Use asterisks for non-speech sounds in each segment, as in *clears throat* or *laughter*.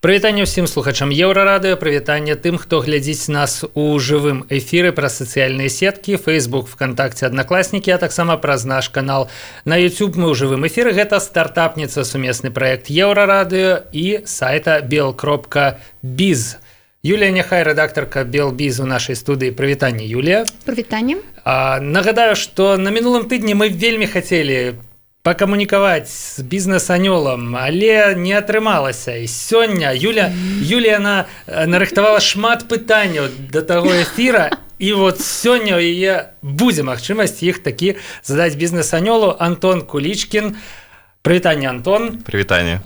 Прывітанне ўсім слухачам еўрарадыё прывітанне тым хто глядзіць нас у жывым эфіры праз сацыяльныя сеткі Facebook вКтакце аднакласнікі а таксама праз наш канал. На YouTube мы ў жывым эфіры. Гэта стартапніца сумесны проект еўрарадыё і сайта бел кропка біз. Юлія няхай рэдактарка белбіз у нашай студыі. Прывітанне Юлія. Прывітанне. Нагадаю што на мінулым тыдні мы вельмі хацелі пакамунікаваць з бізнес-анёлам але не атрымалася і сёння Юля Юлія она нарыхтавала шмат пытанняў да таго эфіра і вот сёння у яе будзе магчымасць іх такі задаць бізнес-анёлу Антон кулічкін у Прывітанне Антон. Прывітанне.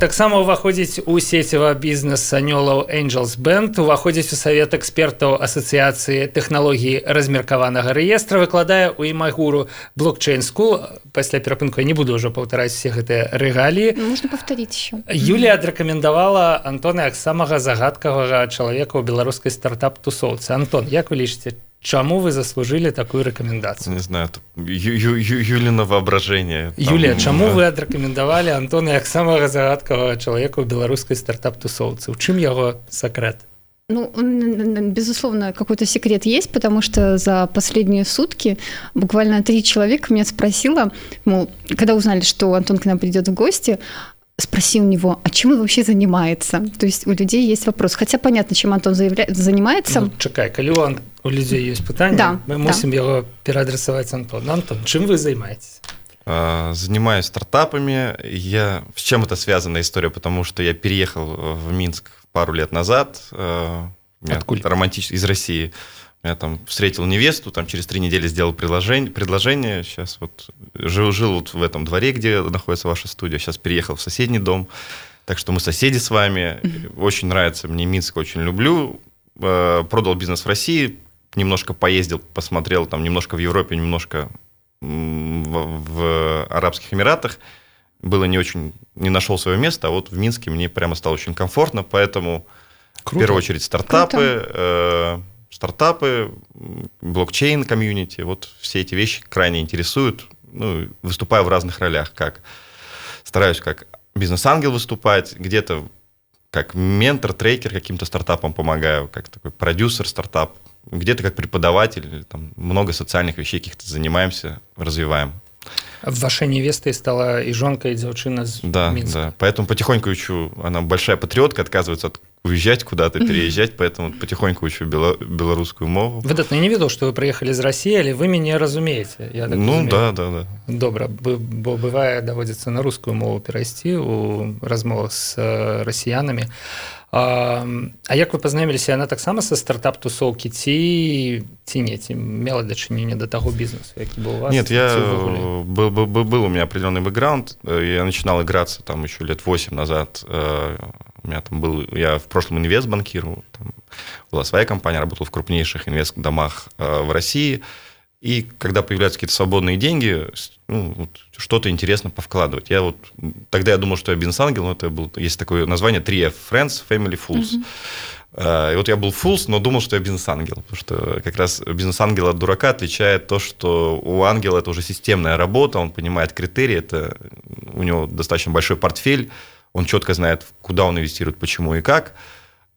Таксама ўваходзіць у сецева бізнес анёлаў Angels Band уваходзіць у савет экспертаў асацыяцыі тэхналогіі размеркаванага рэестра выкладае ў імагуру блокчейн скул. Пасля перапынку я не буду ўжо паўтараць все гэтыя рэгаліі ну, можна паўтарыць еще Юлія адрэкамендавала Антона як самага загадкавага чалавека ў беларускай стартап тусоўцы Антон як вы лічыце Чаму вы заслужили такую рэкамендацыю не знаю Юліна воображение. Юлія Чаму вы адрекамендавалі Антона як самага загадкавага чалавека ў беларускай стартап тусоўцы у чым яго сакрэт Ну, безусловно, какой-то секрет есть, потому что за последние сутки буквально три человека меня спросило, мол, когда узнали, что Антон к нам придет в гости, спроси у него, а чем он вообще занимается? То есть у людей есть вопрос. Хотя понятно, чем Антон заявля... занимается. Ну, чекай, коли он, у людей есть питание, да, мы мусим да. его переадресовать Антону. Антон, чем вы занимаетесь? А, занимаюсь стартапами. Я... С чем это связана история? Потому что я переехал в Минск пару лет назад. Э, Откуда? Романтически из России. Я там встретил невесту, там через три недели сделал предложение, предложение. Сейчас вот жил, жил вот в этом дворе, где находится ваша студия. Сейчас переехал в соседний дом. Так что мы соседи с вами. Очень нравится мне Минск, очень люблю. Э, продал бизнес в России, немножко поездил, посмотрел там немножко в Европе, немножко в, в Арабских Эмиратах. Было не очень, не нашел свое место, а вот в Минске мне прямо стало очень комфортно, поэтому Круто. в первую очередь стартапы. Круто э, стартапы, блокчейн-комьюнити, вот все эти вещи крайне интересуют. Ну, выступаю в разных ролях, как стараюсь как бизнес-ангел выступать, где-то как ментор, трекер каким-то стартапам помогаю, как такой продюсер стартап, где-то как преподаватель, там много социальных вещей каких-то занимаемся, развиваем. Вашай нявестай стала і жонка, і дзяўчына з Да, Мінска. да. Поэтому потихоньку учу. Она большая патриотка, отказывается от уезжать куда-то, переезжать, поэтому потихоньку учу бело- белорусскую мову. Выдатно. Я не видел, что вы приехали из России, или вы меня разумеете? Я так ну, разумею. да, да, да. Добра, бо бывае даводзіцца на рускую мову перайсці у размовах з расіянамі. А, а як вы пазнаёміліся яна таксама са стартап тусоўкі ці ці не ці мела дачыненне да таго бізнесу які был у вас нет я был, был, был, был у меня определенный бэкграунд я начинал играться там еще лет 8 назад у меня там был я в прошлом инвест банкиру была своя компания работал в крупнейших инвест домах в России и когда появляются какие-то свободные деньги, ну, вот, что-то интересно повкладывать. Я вот тогда я думал, что я бизнес-ангел, но это был, есть такое название 3F – Friends, Family, Fools. Mm-hmm. И вот я был fools, но думал, что я бизнес-ангел, потому что как раз бизнес-ангел от дурака отличает то, что у ангела это уже системная работа, он понимает критерии, это у него достаточно большой портфель, он четко знает, куда он инвестирует, почему и как.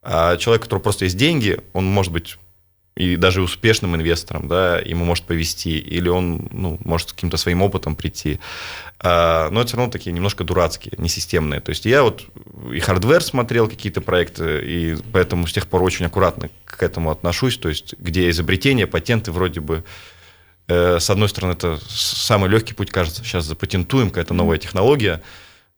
А человек, у которого просто есть деньги, он может быть и даже успешным инвестором, да, ему может повезти, или он ну, может с каким-то своим опытом прийти. А, но это все равно такие немножко дурацкие, несистемные. То есть я вот и hardware смотрел какие-то проекты, и поэтому с тех пор очень аккуратно к этому отношусь. То есть где изобретения, патенты вроде бы э, с одной стороны, это самый легкий путь, кажется, сейчас запатентуем, какая-то новая технология,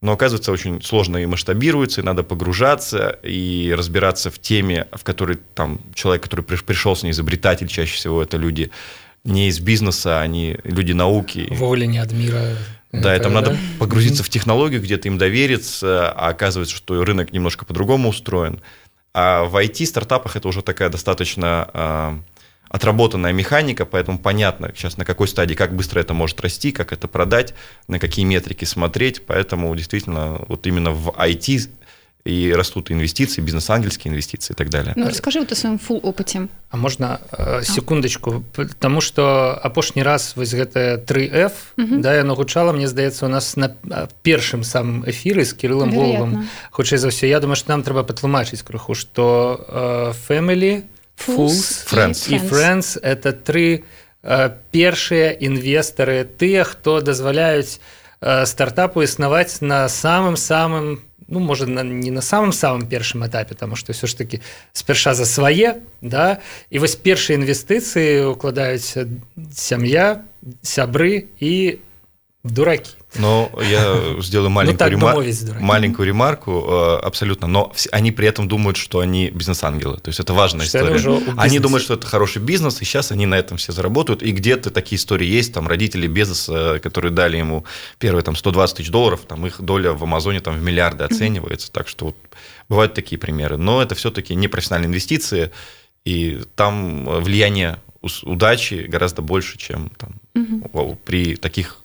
но оказывается очень сложно и масштабируется, и надо погружаться и разбираться в теме, в которой там человек, который пришел с ней, изобретатель, чаще всего это люди не из бизнеса, они люди науки. Воля не от мира. Да, и там надо погрузиться в технологию, где-то им довериться, а оказывается, что рынок немножко по-другому устроен. А в IT-стартапах это уже такая достаточно а, отработанная механика, поэтому понятно сейчас на какой стадии, как быстро это может расти, как это продать, на какие метрики смотреть, поэтому действительно вот именно в IT и растут инвестиции, бизнес-ангельские инвестиции и так далее. Ну, расскажи вот о своем фул опыте. А можна э, секундачку Таму што апошні раз вось гэта 3F угу. да яно гучала мне здаецца у нас на першым самым эфіры з кірылам головам хутчэй за ўсё я думаю што нам трэба патлумачыць крыху што family fools, friends. і friends это тры першыя інвестары тыя хто дазваляюць стартапу існаваць на самым самым ну можа на, не на самым самым першым этапе тому что все ж таки спярша за свае да і вось першыя інвестыцыі укладаюць сям'я сябры і дураки но я сделаю маленькую, ну, ремар... маленькую ремарку, э, абсолютно, но они при этом думают, что они бизнес-ангелы. То есть это важная что история. Они думают, что это хороший бизнес, и сейчас они на этом все заработают. И где-то такие истории есть, там родители Безоса, которые дали ему первые там 120 тысяч долларов, там их доля в Амазоне там в миллиарды оценивается. Так что вот, бывают такие примеры. Но это все-таки не профессиональные инвестиции, и там влияние удачи гораздо больше, чем там, угу. при таких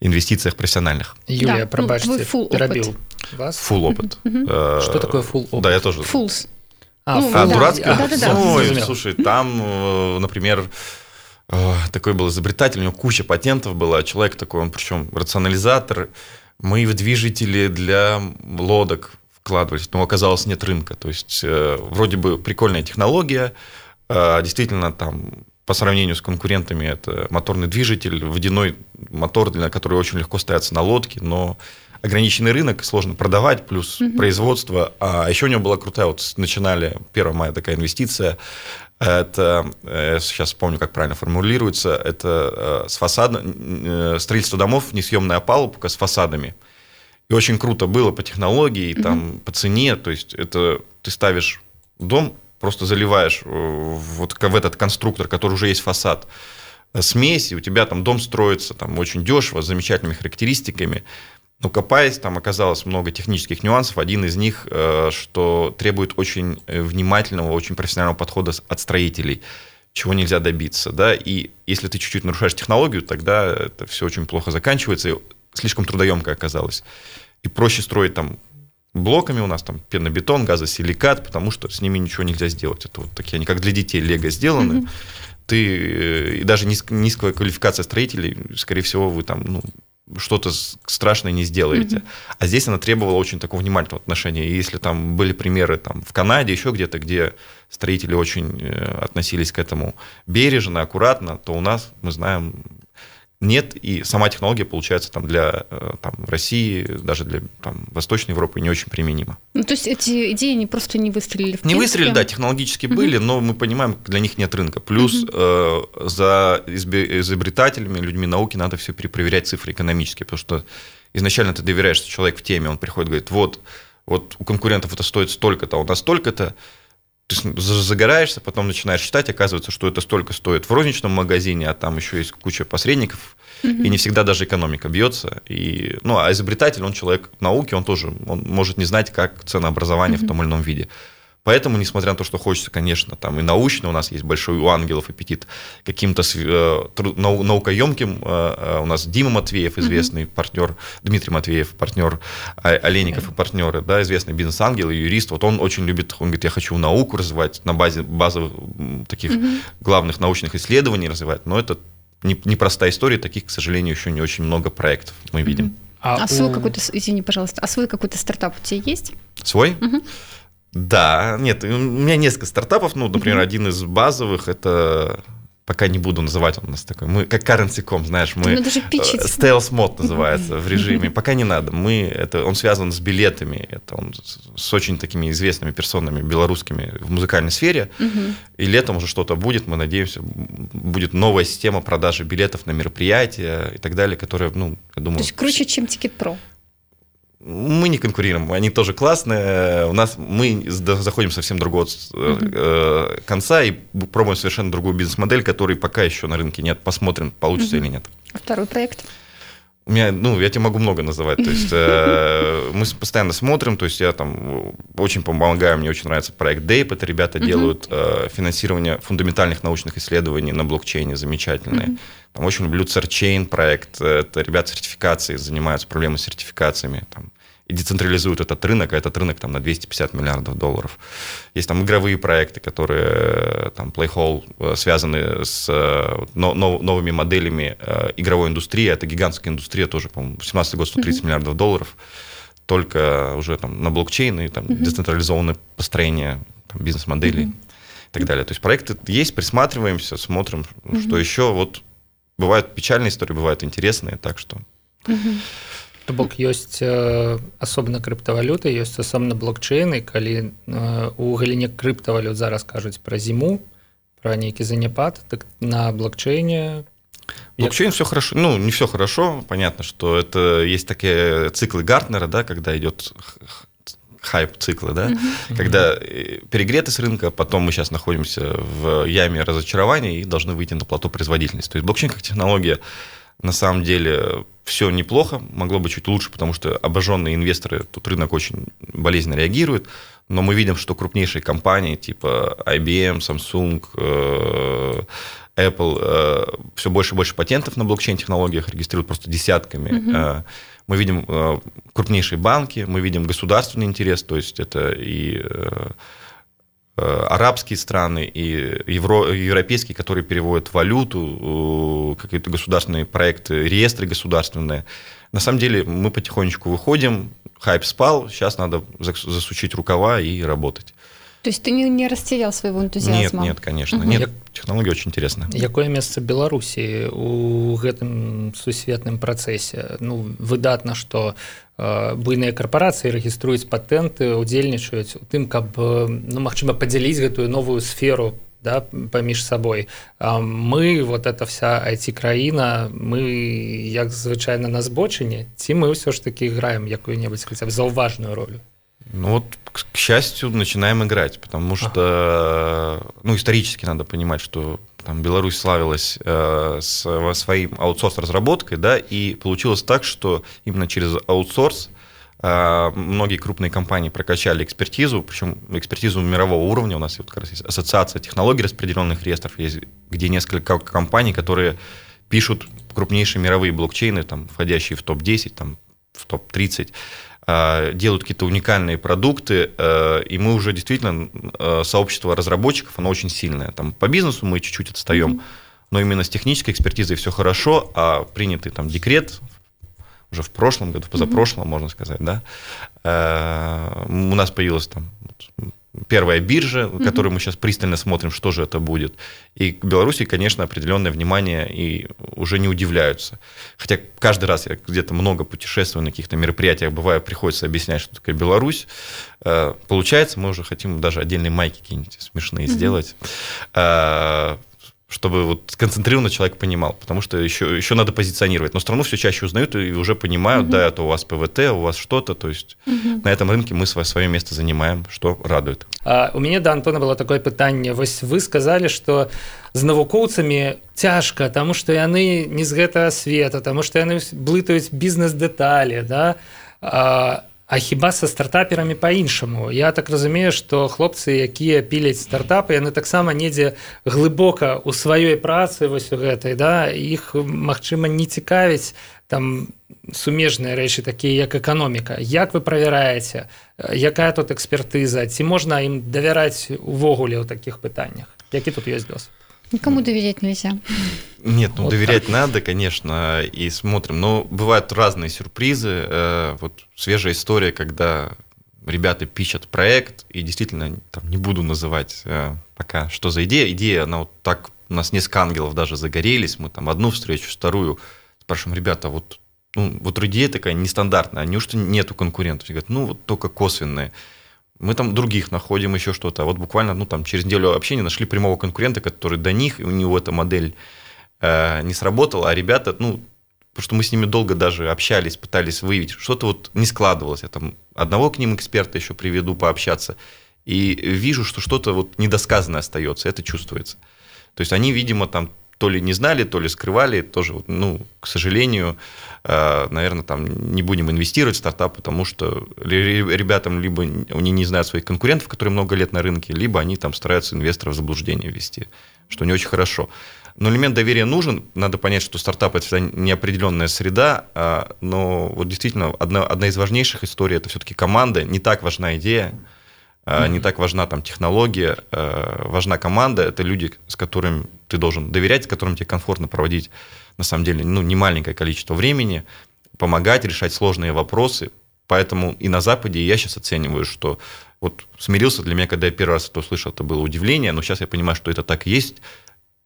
инвестициях профессиональных. Юлия, да, пробачьте, ну, перебил вас. Фул опыт. Э, Что такое фул опыт? Да, я тоже. Фулс. А, ну, а да. дурацкий? Да, да, да. Ой, слушай, там, э, например, э, такой был изобретатель, у него куча патентов была, человек такой, он причем рационализатор, мы в движители для лодок вкладывались, но оказалось нет рынка. То есть вроде бы прикольная технология, действительно там по сравнению с конкурентами это моторный движитель, водяной мотор, для который очень легко ставится на лодке, но ограниченный рынок, сложно продавать, плюс угу. производство. А еще у него была крутая, вот начинали, первая моя такая инвестиция, это, я э, сейчас помню, как правильно формулируется, это э, с фасада, э, строительство домов, несъемная опалубка с фасадами. И очень круто было по технологии, угу. там, по цене, то есть это ты ставишь дом, просто заливаешь э, вот в этот конструктор, который уже есть фасад, э, смесь, и у тебя там дом строится там очень дешево, с замечательными характеристиками. Но копаясь, там оказалось много технических нюансов. Один из них, э, что требует очень внимательного, очень профессионального подхода от строителей, чего нельзя добиться. Да? И если ты чуть-чуть нарушаешь технологию, тогда это все очень плохо заканчивается, и слишком трудоемко оказалось. И проще строить там блоками у нас там пенобетон, газосиликат, потому что с ними ничего нельзя сделать. Это вот такие, они как для детей лего сделаны. Mm-hmm. Ты, э, и даже низк, низкая квалификация строителей, скорее всего, вы там, ну, что-то страшное не сделаете. Mm-hmm. А здесь она требовала очень такого внимательного отношения. И если там были примеры там, в Канаде, еще где-то, где строители очень э, относились к этому бережно, аккуратно, то у нас, мы знаем, нет, и сама технология, получается, там для э, там, России, даже для там, Восточной Европы не очень применима. Ну, то есть эти идеи не просто не выстрелили в Не выстрелили, да, технологически угу. были, но мы понимаем, для них нет рынка. Плюс угу. э, за изобретателями, людьми науки надо все перепроверять цифры экономические, потому что изначально ты доверяешь, что человек в теме, он приходит, говорит, вот, вот у конкурентов это стоит столько-то, а у нас столько-то, ты загораешься, потом начинаешь читать, оказывается, что это столько стоит в розничном магазине, а там еще есть куча посредников, угу. и не всегда даже экономика бьется. И, ну, а изобретатель, он человек науки, он тоже он может не знать, как ценообразование угу. в том или ином виде. Поэтому, несмотря на то, что хочется, конечно, там и научно, у нас есть большой у ангелов аппетит, каким-то э, наукоемким, э, э, у нас Дима Матвеев, известный mm-hmm. партнер, Дмитрий Матвеев, партнер Олейников и партнеры, да, известный бизнес-ангел и юрист, вот он очень любит, он говорит, я хочу науку развивать на базе базовых таких mm-hmm. главных научных исследований развивать, но это непростая история, таких, к сожалению, еще не очень много проектов мы видим. Mm-hmm. А, а свой у... какой-то, извини, пожалуйста, а свой какой-то стартап у тебя есть? Свой? Угу. Да, нет, у меня несколько стартапов, ну, например, mm-hmm. один из базовых это пока не буду называть, он у нас такой, мы как currency.com, знаешь, мы stealth мод называется в *laughs* режиме, пока не надо, мы, это, он связан с билетами, это он с очень такими известными персонами белорусскими в музыкальной сфере, и летом уже что-то будет, мы надеемся, будет новая система продажи билетов на мероприятия и так далее, которая, ну, я думаю... То есть круче, чем Ticket Pro? Мы не конкурируем, они тоже классные. У нас мы заходим совсем другого mm-hmm. конца и пробуем совершенно другую бизнес-модель, которой пока еще на рынке нет. Посмотрим, получится mm-hmm. или нет. А второй проект? У меня, ну, я тебе могу много называть. То есть э, *laughs* мы постоянно смотрим, то есть я там очень помогаю, мне очень нравится проект DAPE. Это ребята uh-huh. делают э, финансирование фундаментальных научных исследований на блокчейне, замечательные. Uh-huh. Там очень люблю CERChain проект. Это ребята сертификации занимаются проблемой с сертификациями. Там и децентрализуют этот рынок, а этот рынок там на 250 миллиардов долларов. Есть там игровые проекты, которые э, там Playhall э, связаны с э, новыми моделями игровой индустрии. Это гигантская индустрия тоже, по-моему, 17 год 130 mm-hmm. миллиардов долларов. Только уже там на блокчейн и там mm-hmm. децентрализованное построение бизнес-моделей mm-hmm. и так далее. То есть проекты есть, присматриваемся, смотрим, mm-hmm. что еще. Вот бывают печальные истории, бывают интересные, так что... То бок ёсць асобна крыптавалюты ёсць асобна блокчейны калі у галіне крыптавалют зараз кажуць пра зіму про нейкі заняпад так на блокчейне Блокчейн все хорошо, ну не все хорошо, понятно, что это есть такие циклы Гартнера, да, когда идет хайп циклы, да, mm-hmm. когда перегреты с рынка, потом мы сейчас находимся в яме разочарования и должны выйти на плато производительности. То есть блокчейн как технология на самом деле все неплохо, могло бы чуть лучше, потому что обожженные инвесторы, тут рынок очень болезненно реагирует, но мы видим, что крупнейшие компании типа IBM, Samsung, э, Apple э, все больше и больше патентов на блокчейн-технологиях регистрируют просто десятками. Угу. Мы видим крупнейшие банки, мы видим государственный интерес, то есть это и Э, арабские страны и евро, европейские, которые переводят валюту, э, какие-то государственные проекты, реестры государственные. На самом деле мы потихонечку выходим, хайп спал, сейчас надо засучить рукава и работать. То есть ты не, не растерял своего энтузиазма? Нет, нет, конечно. Угу. Нет, технология очень интересная. Якое место Беларуси у гэтым сусветным працэсе? Ну, выдатна, што э, буйныя карпорацыі рэгіструюць патэнты, удзельнічаюць у тым, каб ну, магчыма падзяліць гэтую новую сферу да, паміж сабой. А мы вот эта вся IT-краіна, мы як звычайна на збочыне, ці мы ўсё ж такі граем якую-небудзь хаця б заўважную ролю. Ну вот, к счастью, начинаем играть, потому что, ну, исторически надо понимать, что там Беларусь славилась э, с, своим аутсорс-разработкой, да, и получилось так, что именно через аутсорс э, многие крупные компании прокачали экспертизу, причем экспертизу мирового уровня. У нас вот как раз есть ассоциация технологий распределенных реестров, есть, где несколько компаний, которые пишут крупнейшие мировые блокчейны, там, входящие в топ-10, там, в топ-30. А, делают какие-то уникальные продукты, э, и мы уже действительно, э, сообщество разработчиков, оно очень сильное. Там по бизнесу мы чуть-чуть отстаем, mm-hmm. но именно с технической экспертизой все хорошо, а принятый там декрет уже в прошлом году, в позапрошлом, mm-hmm. можно сказать, да, у нас появилась там первая биржа, mm-hmm. которую мы сейчас пристально смотрим, что же это будет. И к Беларуси, конечно, определенное внимание и уже не удивляются. Хотя каждый раз я где-то много путешествую на каких-то мероприятиях, бываю, приходится объяснять, что такое Беларусь. Э, получается, мы уже хотим даже отдельные майки какие-нибудь смешные mm-hmm. сделать э, чтобы вот сконцентрированно человек понимал, потому что еще, еще надо позиционировать. Но страну все чаще узнают и уже понимают, угу. да, это у вас ПВТ, у вас что-то, то есть угу. на этом рынке мы свое, свое место занимаем, что радует. А, у меня да Антона было такое пытанне вось вы сказали что з навукоўцамі цяжка тому что яны не з гэтага света тому что яны блытаюць бізнес-дэталі да а, А хіба са стартаперамі па-іншаму? Я так разумею што хлопцы якія піляць стартапы яны таксама недзе глыбока у сваёй працы вось у гэтай да? Іх магчыма не цікавіць там сумежныя рэчы такія як эканоміка. Як вы правяраеце? Якая тут экспертыза? Ці можна ім давяраць увогуле ў такіх пытаннях? Які тут ёсць досвед Никому доверять нельзя. Нет, ну вот доверять так. надо, конечно, и смотрим. Но бывают разные сюрпризы. Э, вот свежая история, когда ребята пишут проект, и действительно, там, не буду называть э, пока, что за идея. Идея, она вот так, у нас несколько ангелов даже загорелись, мы там одну встречу, вторую спрашиваем, ребята, вот, ну, вот идея такая нестандартная, неужто нету конкурентов? И говорят, ну, вот только косвенные мы там других находим, еще что-то. Вот буквально ну, там, через неделю общения нашли прямого конкурента, который до них, и у него эта модель э, не сработала, а ребята, ну, потому что мы с ними долго даже общались, пытались выявить, что-то вот не складывалось. Я там одного к ним эксперта еще приведу пообщаться, и вижу, что что-то вот недосказанное остается, это чувствуется. То есть они, видимо, там то ли не знали, то ли скрывали, тоже, ну, к сожалению, э, наверное, там не будем инвестировать в стартап, потому что ребятам либо они не знают своих конкурентов, которые много лет на рынке, либо они там стараются инвесторов в заблуждение ввести, что не очень хорошо. Но элемент доверия нужен. Надо понять, что стартап – это всегда неопределенная среда, а, но вот действительно одна, одна из важнейших историй – это все-таки команда. Не так важна идея, mm-hmm. не так важна там технология, важна команда. Это люди, с которыми ты должен доверять, с которыми тебе комфортно проводить, на самом деле, ну, не маленькое количество времени, помогать решать сложные вопросы. Поэтому и на Западе я сейчас оцениваю, что вот смирился для меня, когда я первый раз это услышал, это было удивление, но сейчас я понимаю, что это так и есть,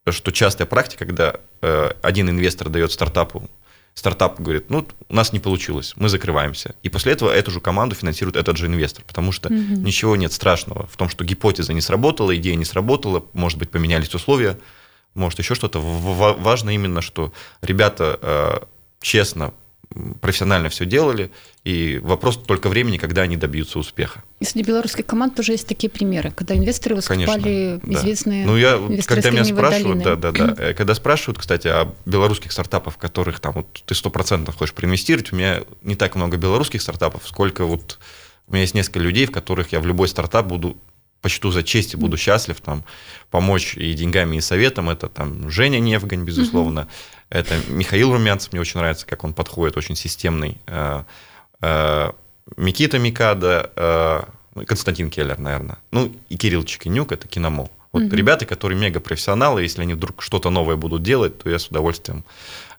что частая практика, когда э, один инвестор дает стартапу, стартап говорит, ну, у нас не получилось, мы закрываемся. И после этого эту же команду финансирует этот же инвестор, потому что угу. ничего нет страшного в том, что гипотеза не сработала, идея не сработала, может быть, поменялись условия, может, еще что-то. Важно именно, что ребята э, честно профессионально все делали, и вопрос только времени, когда они добьются успеха. И среди белорусских команд тоже есть такие примеры, когда инвесторы выступали Конечно, известные да. Ну, я, когда меня спрашивают, да, да, да, э, когда спрашивают, кстати, о белорусских стартапах, которых там вот ты сто процентов хочешь проинвестировать, у меня не так много белорусских стартапов, сколько вот у меня есть несколько людей, в которых я в любой стартап буду почту за честь и буду счастлив там помочь и деньгами, и советом. Это там Женя Невгань, безусловно. Угу. Это Михаил Румянцев, мне очень нравится, как он подходит, очень системный. Э, э, Микита Микада, э, ну, Константин Келлер, наверное. Ну, и Кирилл Чекинюк, это Киномо. Вот угу. ребята, которые мега профессионалы, если они вдруг что-то новое будут делать, то я с удовольствием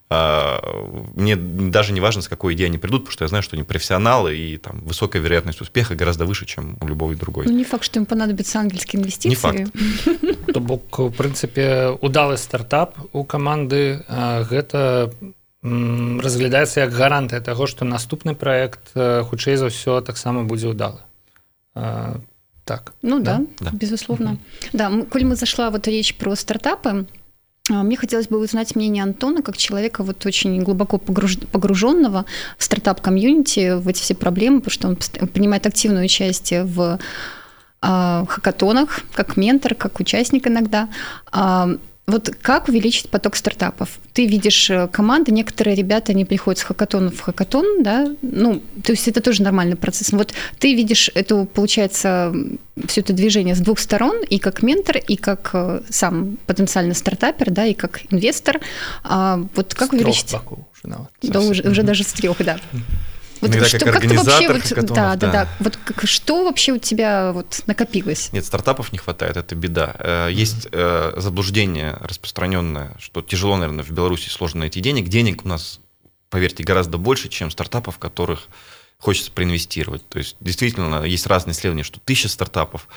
мне даже не важно, с какой идеей они придут, потому что я знаю, что они профессионалы, и там высокая вероятность успеха гораздо выше, чем у любой другой. Ну, не факт, что им понадобятся ангельские инвестиции. Не факт. *laughs* То бок, в прынцыпе, удалы стартап у каманды гэта разглядаецца як гарантыя таго, што наступны праект хутчэй за ўсё таксама будзе ўдалы. Так. Ну да, да, да. безусловно. Да, коль уж зашла вот речь про стартапы, а, мне хотелось бы узнать мнение Антона, как человека вот очень глубоко погруженного в стартап-комьюнити, в эти все проблемы, потому что он принимает активное участие в а, хакатонах, как ментор, как участник иногда. Вот как увеличить поток стартапов? Ты видишь э, команды, некоторые ребята, они приходят с хакатона в хакатон, да, ну, то есть это тоже нормальный процесс. Вот ты видишь это, получается, все это движение с двух сторон, и как ментор, и как э, сам потенциальный стартапер, да, и как инвестор. А вот как с увеличить? Боков, уже, да, уже, уже даже с трех, да. Вот Иногда что, как, как вообще, вот, да, да, да, да. Вот как, что вообще у тебя вот накопилось? Нет, стартапов не хватает, это беда. Э, есть mm-hmm. заблуждение распространенное, что тяжело, наверное, в Беларуси сложно найти денег. Денег у нас, поверьте, гораздо больше, чем стартапов, которых хочется проинвестировать. То есть действительно есть разные исследования, что тысяча стартапов,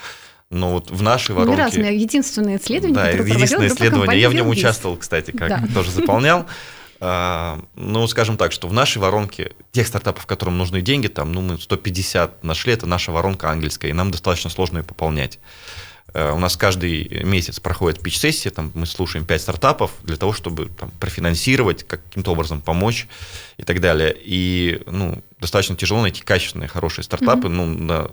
но вот в нашей воронке... Не разные, единственное исследование, да, единственное исследование. Я в нем участвовал, кстати, как да. тоже заполнял. А, ну, скажем так, что в нашей воронке тех стартапов, которым нужны деньги, там, ну, мы 150 нашли, это наша воронка ангельская, и нам достаточно сложно ее пополнять. Э, у нас каждый месяц проходит пич-сессия, там мы слушаем 5 стартапов для того, чтобы там, профинансировать, каким-то образом помочь и так далее. И ну, достаточно тяжело найти качественные, хорошие стартапы mm-hmm. ну, на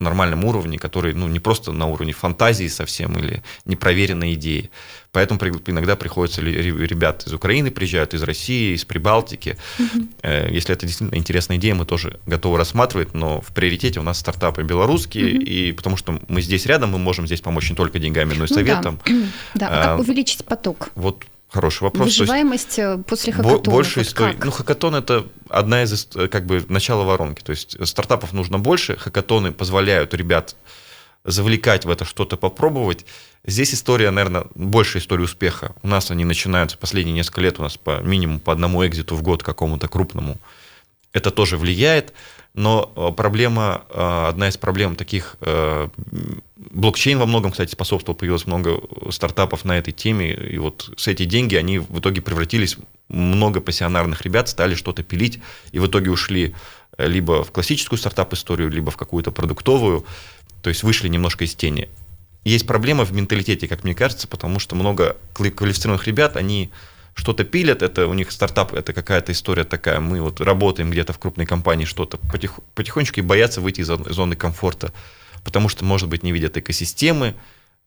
нормальном уровне, который ну, не просто на уровне фантазии совсем или непроверенной идеи. Поэтому иногда приходится ребят из Украины приезжают, из России, из Прибалтики. Угу. Если это действительно интересная идея, мы тоже готовы рассматривать, но в приоритете у нас стартапы белорусские, угу. и потому что мы здесь рядом, мы можем здесь помочь не только деньгами, но и советом. Ну, да. *clears throat* да, а как а, увеличить поток? Вот Хороший вопрос. Выживаемость есть, э, после хакатона. Больше вот историй. Ну, хакатон это одна из э, как бы начала воронки. То есть стартапов нужно больше, хакатоны позволяют ребят завлекать в это что-то, попробовать. Здесь история, наверное, больше история успеха. У нас они начинаются последние несколько лет, у нас по минимум по одному экзиту в год какому-то крупному. Это тоже влияет, но э, проблема, одна из проблем таких Блокчейн во многом, кстати, способствовал, появилось много стартапов на этой теме, и вот с эти деньги они в итоге превратились много пассионарных ребят, стали что-то пилить, и в итоге ушли э, либо в классическую стартап-историю, либо в какую-то продуктовую, то есть вышли немножко из тени. Есть проблема в менталитете, как мне кажется, потому что много квалифицированных ребят, они что-то пилят, это у них стартап, это какая-то история такая, мы вот работаем где-то в крупной компании что-то потих, потихонечку и боятся выйти из зоны комфорта потому что, может быть, не видят экосистемы,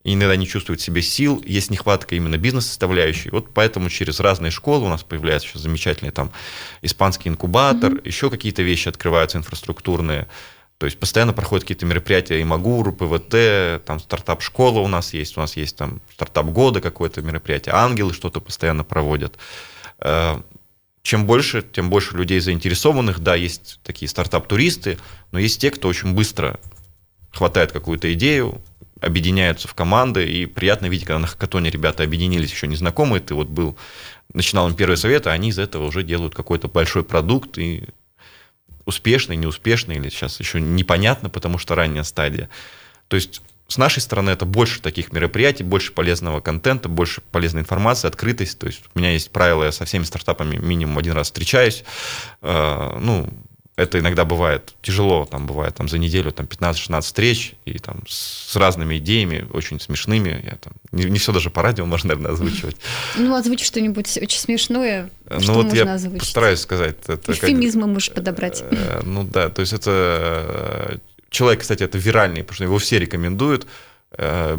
и иногда не чувствуют себе сил, есть нехватка именно бизнес-составляющей. Вот поэтому через разные школы у нас появляется сейчас замечательный там испанский инкубатор, mm-hmm. еще какие-то вещи открываются инфраструктурные. То есть постоянно проходят какие-то мероприятия Имагуру, ПВТ, там стартап-школа у нас есть, у нас есть там стартап года какое-то мероприятие, ангелы что-то постоянно проводят. Э, чем больше, тем больше людей заинтересованных. Да, есть такие стартап-туристы, но есть те, кто очень быстро хватает какую-то идею, объединяются в команды, и приятно видеть, когда на хакатоне ребята объединились, еще незнакомые, ты вот был, начинал им первый совет, а они из этого уже делают какой-то большой продукт, и успешный, неуспешный, или сейчас еще непонятно, потому что ранняя стадия. То есть с нашей стороны это больше таких мероприятий, больше полезного контента, больше полезной информации, открытость. То есть у меня есть правила, я со всеми стартапами минимум один раз встречаюсь. Э, ну, это иногда бывает тяжело, там бывает там, за неделю там, 15-16 встреч, и там с разными идеями, очень смешными. Я, там, не, не все даже по радио *laughs* можно, наверное, озвучивать. Ну, озвучь что-нибудь очень смешное, ну, что вот можно я озвучить. постараюсь сказать. Это Эвфемизмы как, можешь подобрать. Э, Ну да, то есть это... Человек, кстати, это виральный, потому что его все рекомендуют. Э,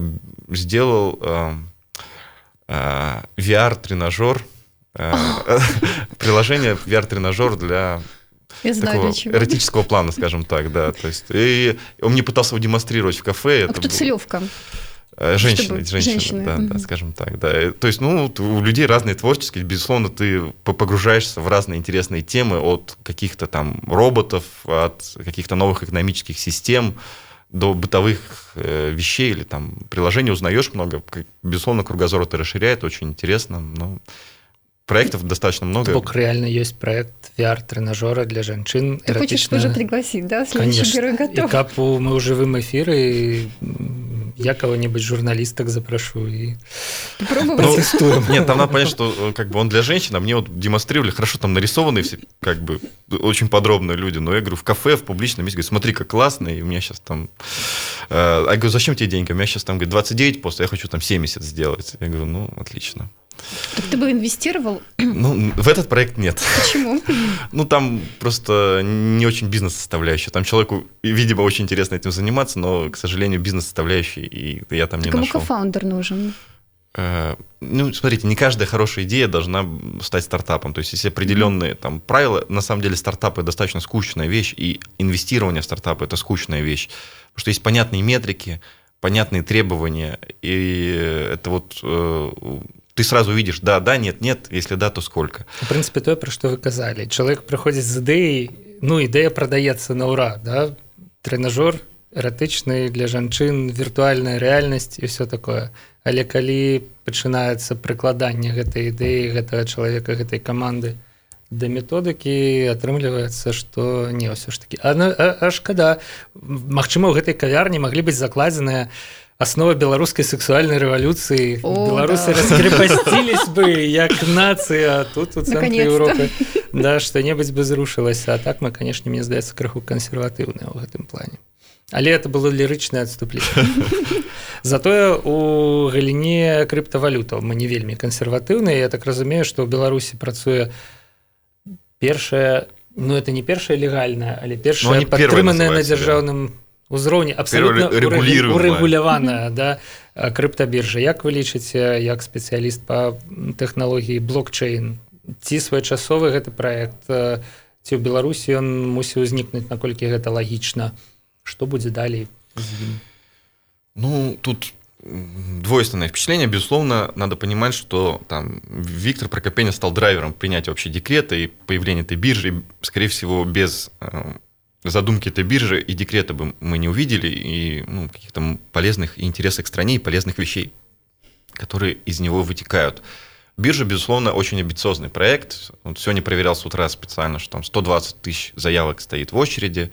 сделал э, э, VR-тренажер, э, *laughs* *laughs* приложение VR-тренажер для Я знаю, такого эротического плана, скажем так, да. То есть, и он мне пытался его демонстрировать в кафе. А это кто было- целевка? Э, Женщины, Чтобы- женщины, женщины, да, мгм. да, скажем так, да. То есть, ну, у людей разные творческие, безусловно, ты по- погружаешься в разные интересные темы от каких-то там роботов, от каких-то новых экономических систем до бытовых э, вещей или там приложений узнаешь много. Безусловно, кругозор это расширяет, очень интересно. Но проектов достаточно много. Бок реально есть проект VR-тренажера для женщин. Ты хочешь тоже пригласить, да? Следующий герой И готов. капу мы уже в эфире, м, я кого-нибудь журналисток запрошу и Пробовать? Ну, протестуем. Нет, там надо понять, что э, как бы он для женщин, а мне вот демонстрировали, хорошо, там нарисованные все, как бы, очень подробные люди, но я говорю, в кафе, в публичном месте, говорю, смотри, как классно, и у меня сейчас там... э, Я говорю, зачем тебе деньги? У меня сейчас там, говорит, 29 после, я хочу там 70 сделать. Я говорю, ну, отлично. Так ты бы инвестировал? *clears throat* Ну, в этот проект нет. Почему? *laughs* Ну, там просто не очень бизнес-составляющая. Там человеку, видимо, очень интересно этим заниматься, но, к сожалению, бизнес-составляющей и я там не Так ему нашел. кофаундер нужен. Э, Ну, смотрите, не каждая хорошая идея должна стать стартапом. То есть, есть определенные там правила. На самом деле, стартапы достаточно скучная вещь, и инвестирование в стартапы это скучная вещь. Потому что есть понятные метрики, понятные требования, и это вот э, ты сразу видишь, да, да, нет, нет, если да, то сколько. В принципе, тое, пра што вы казалі. Чалавек прыходзіць з ідэяй, ну ідэя прадаецца на ўра, да? трэнажор эратычны для жанчын, віртуальная рэальнасць і ўсё такое. Але калі пачынаецца прыкладанне гэтай ідэі гэтага чалавека гэтай каманды да методыкі атрымліваецца што не ўсё ж такі. А, а, а шкада. Магчыма у гэтай кавярні маглі быць закладзеныя аснова беларускай сексуальнай рэвалюцыі. Беларусы да. раскрепасцілись бы як нацыя тут у цэнтры. Европы да што-небудзь бы зрушылася. А так мы канешне мне здаецца крыху кансерватыўныя ў гэтым плане але это было лірычнае адступленне *laughs* затое у галіне крыптавалютаў мы не вельмі кансерватыўныя я так разумею што ў беларусі працуе першая ну это не першая легальная але Ну, першая первые падтрыманая на дзяржаўным узроўні абсолютно урэгуляваная да а, крыптабіржа як вы лічыце як спецыяліст по тэхналогіі блокчейн ці своечасовы гэты проект ці ў беларусі ён мусіў узнікнуць наколькі гэта лагічна что з ім? Ну, тут двойственное впечатление. Безусловно, надо понимать, что там Виктор Прокопенин стал драйвером принятия вообще декрета и появления этой биржи. Скорее всего, без э, задумки этой биржи и декрета бы мы не увидели и ну, каких-то полезных и интересных к стране и полезных вещей, которые из него вытекают. Биржа, безусловно, очень амбициозный проект. Вот сегодня проверял с утра специально, что там 120 тысяч заявок стоит в очереди.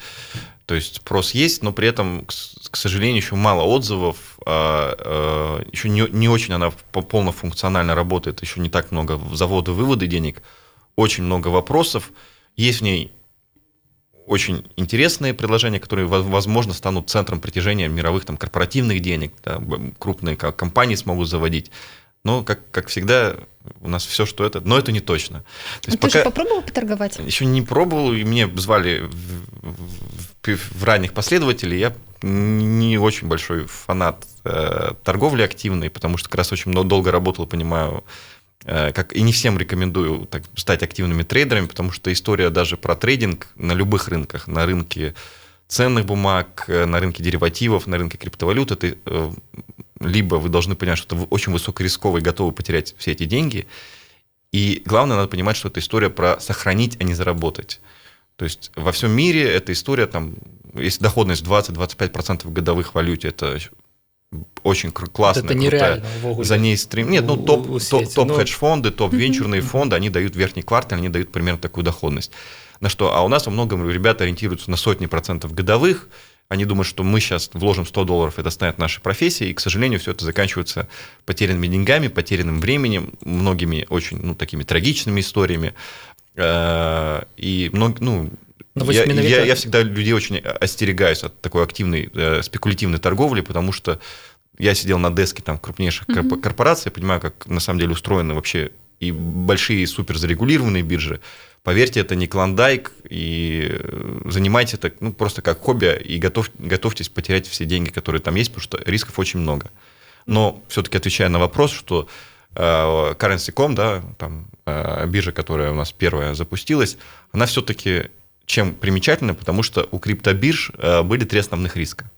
То есть спрос есть, но при этом, к сожалению, еще мало отзывов, а, а, еще не, не очень она по- полнофункционально работает, еще не так много завода вывода денег, очень много вопросов. Есть в ней очень интересные предложения, которые, воз- возможно, станут центром притяжения мировых там, корпоративных денег, да, крупные ко- компании смогут заводить. Но, как, как всегда, у нас все, что это, но это не точно. То есть Ты же попробовал поторговать? еще не пробовал, и мне звали в, в- в ранних последователей. Я не очень большой фанат э, торговли активной, потому что как раз очень много- долго работал, понимаю, э, как и не всем рекомендую так, стать активными трейдерами, потому что история даже про трейдинг на любых рынках, на рынке ценных бумаг, на рынке деривативов, на рынке криптовалют, это либо вы должны понять, что это очень высокорисково и готовы потерять все эти деньги, и главное, надо понимать, что это история про сохранить, а не заработать. То есть во всем мире эта история, там, если доходность 20-25% годовых в валюте, это очень классная, это нереально, крутая. За ней стрим. Нет, ну топ, топ, топ ну... хедж-фонды, топ *laughs* венчурные фонды, они дают верхний квартал, они дают примерно такую доходность. На что? А у нас во многом ребята ориентируются на сотни процентов годовых, они думают, что мы сейчас вложим 100 долларов, это станет нашей профессией, и, к сожалению, все это заканчивается потерянными деньгами, потерянным временем, многими очень ну, такими трагичными историями. Э, и много, ну, но я, я, я всегда людей очень остерегаюсь от такой активной э, спекулятивной торговли, потому что я сидел на деске там крупнейших mm-hmm. корпораций, я понимаю, как на самом деле устроены вообще и большие супер зарегулированные биржи. Поверьте, это не клондайк, и э, занимайтесь это ну, просто как хобби, и готов, готовьтесь потерять все деньги, которые там есть, потому что рисков очень много. Но все-таки отвечая на вопрос, что э, Currency.com, да, там э, биржа, которая у нас первая запустилась, она все-таки чем примечательно, потому что у криптобирж были три основных риска.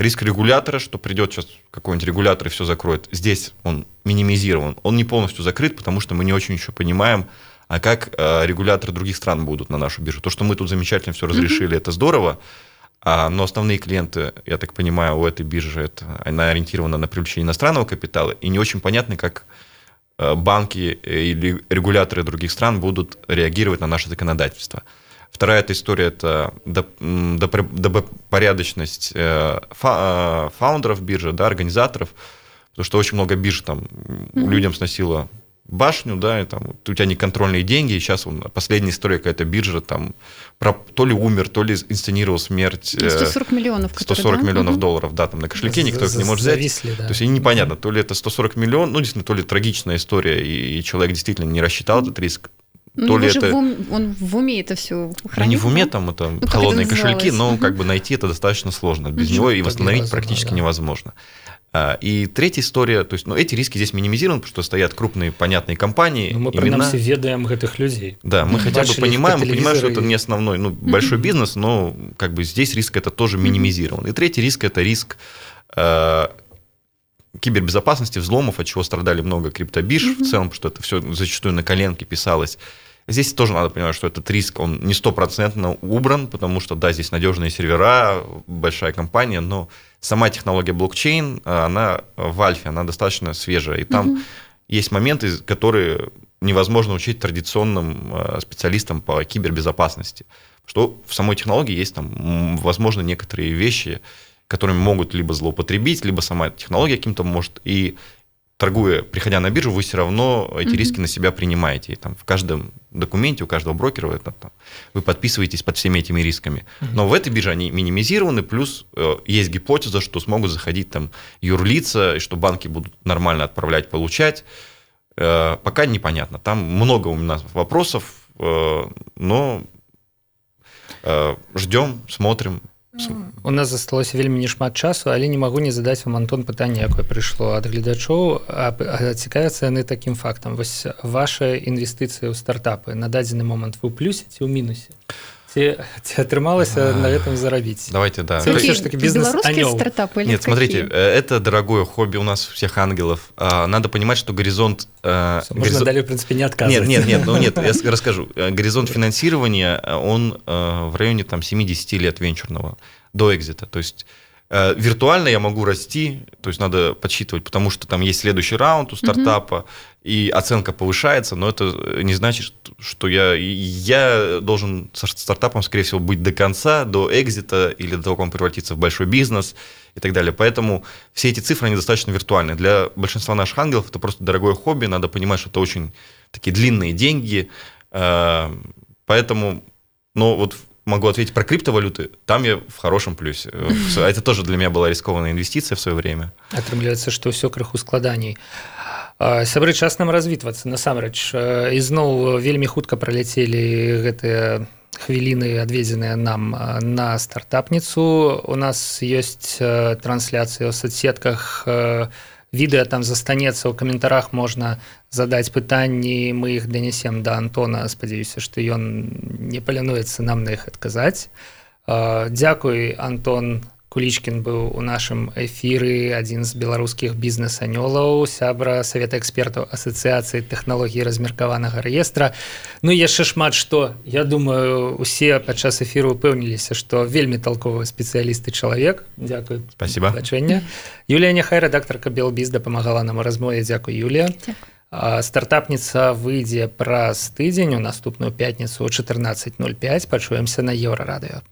Риск регулятора, что придет сейчас какой-нибудь регулятор и все закроет. Здесь он минимизирован. Он не полностью закрыт, потому что мы не очень еще понимаем, а как э, регуляторы других стран будут на нашу биржу. То, что мы тут замечательно все разрешили, mm-hmm. это здорово. А, но основные клиенты, я так понимаю, у этой биржи это, она ориентирована на привлечение иностранного капитала, и не очень понятно, как э, банки или регуляторы других стран будут реагировать на наше законодательство. Вторая эта история – это добропорядочность э, э, фаундеров биржи, да, организаторов, потому что очень много бирж там mm-hmm. людям сносило башню, да, и там у тебя неконтрольные деньги, и сейчас он, последняя история какая-то биржа там про, то ли умер, то ли инсценировал смерть. 140 миллионов. 140 которые, миллионов да? долларов, да, там на кошельке, никто их не может взять. Зависли, да. То есть и непонятно, то ли это 140 миллионов, ну, действительно, то ли трагичная история, и человек действительно не рассчитал этот риск, ну, то ли это... В ум... Он в уме это все хранит? Ну, не в уме, там это ну, холодные это кошельки, но как бы найти это достаточно сложно. Без него и восстановить практически да. невозможно. А, и третья история, то есть, ну, эти риски здесь минимизированы, потому что стоят крупные, понятные компании. Но ну, мы, имена... ведаем этих людей. Да, мы хотя бы понимаем, мы понимаем, что это не основной, ну, большой бизнес, но как бы здесь риск это тоже минимизирован. И третий риск – это риск э, кибербезопасности, взломов, от чего страдали много криптобирж mm-hmm. в целом, потому что это все зачастую на коленке писалось. Здесь тоже надо понимать, что этот риск, он не стопроцентно убран, потому что, да, здесь надежные сервера, большая компания, но сама технология блокчейн, она в альфе, она достаточно свежая, и там mm-hmm. есть моменты, которые невозможно учить традиционным э, специалистам по кибербезопасности. Что в самой технологии есть там, возможно, некоторые вещи, которыми могут либо злоупотребить, либо сама технология каким-то может. И торгуя, приходя на биржу, вы все равно эти mm-hmm. риски на себя принимаете. И там в каждом документе у каждого брокера это, там, вы подписываетесь под всеми этими рисками. Mm-hmm. Но в этой бирже они минимизированы, плюс э, есть гипотеза, что смогут заходить там юрлица, и что банки будут нормально отправлять, получать. Э, пока непонятно. Там много у нас вопросов, э, но э, ждем, смотрим. У нас засталося вельмі нешмат часу, але не магу не задаць вам антон пытанне, якое прыйшло ад гледачоў, цікавяцца яны такім фактам. Вось ваши інвестыцыі ў стартапы на дадзены момант вы плюсе ці ў мінусе. Ці, ці атрымалася на этом заработать? Давайте, да. Це все ж таки бизнес стартапы Нет, смотрите, э, это дорогое хобби у нас всех ангелов. А, надо понимать, что горизонт... Э, Можно горизонт... далее, в принципе, не отказывать. Нет, нет, нет, ну нет, *laughs* я расскажу. Э, горизонт финансирования, он в районе там 70 лет венчурного до экзита. То есть виртуально я могу расти, то есть надо подсчитывать, потому что там есть следующий раунд у стартапа, угу. и оценка повышается, но это не значит, что я, я должен со стартапом, скорее всего, быть до конца, до экзита или до того, как он превратится в большой бизнес и так далее. Поэтому все эти цифры, они достаточно виртуальны. Для большинства наших ангелов это просто дорогое хобби, надо понимать, что это очень такие длинные деньги, э, поэтому, но вот могу ответить про криптовалюты, там я в хорошем плюсе. Это тоже для меня была рискованная инвестиция в свое время. Атрымляецца, што ўсё крыху складаней. Сябры час нам развітвацца насамрэч ізноў вельмі хутка праляцелі гэтыя хвіліны адведзеныя нам на стартапніцу у нас ёсць трансляцыя ў соцсетках відэа там застанецца ў каментарах можна задаць пытанні мы іх данясем да Антона. Спадзяюся што ён не палянуецца нам на іх адказаць. Дзякуй Антон кулічкін быў у нашым эфіры адзін з беларускіх бізнес-анёлаў сябра савета экспертаў асацыяцыі тэхналогій размеркаванага рэестра Ну яшчэ шмат што. Я думаю усе падчас эфіру упэўніліся што вельмі толковы спецыялісты чалавек. Дякую спасибо. Бачэння Юлія няхай рэдактарка белбіз дапамагала нам размове. Дякую Юлія. Стартапніца выйдзе праз тыдзень у наступную пятніцу 14:05 пачуемся на еўрарадыё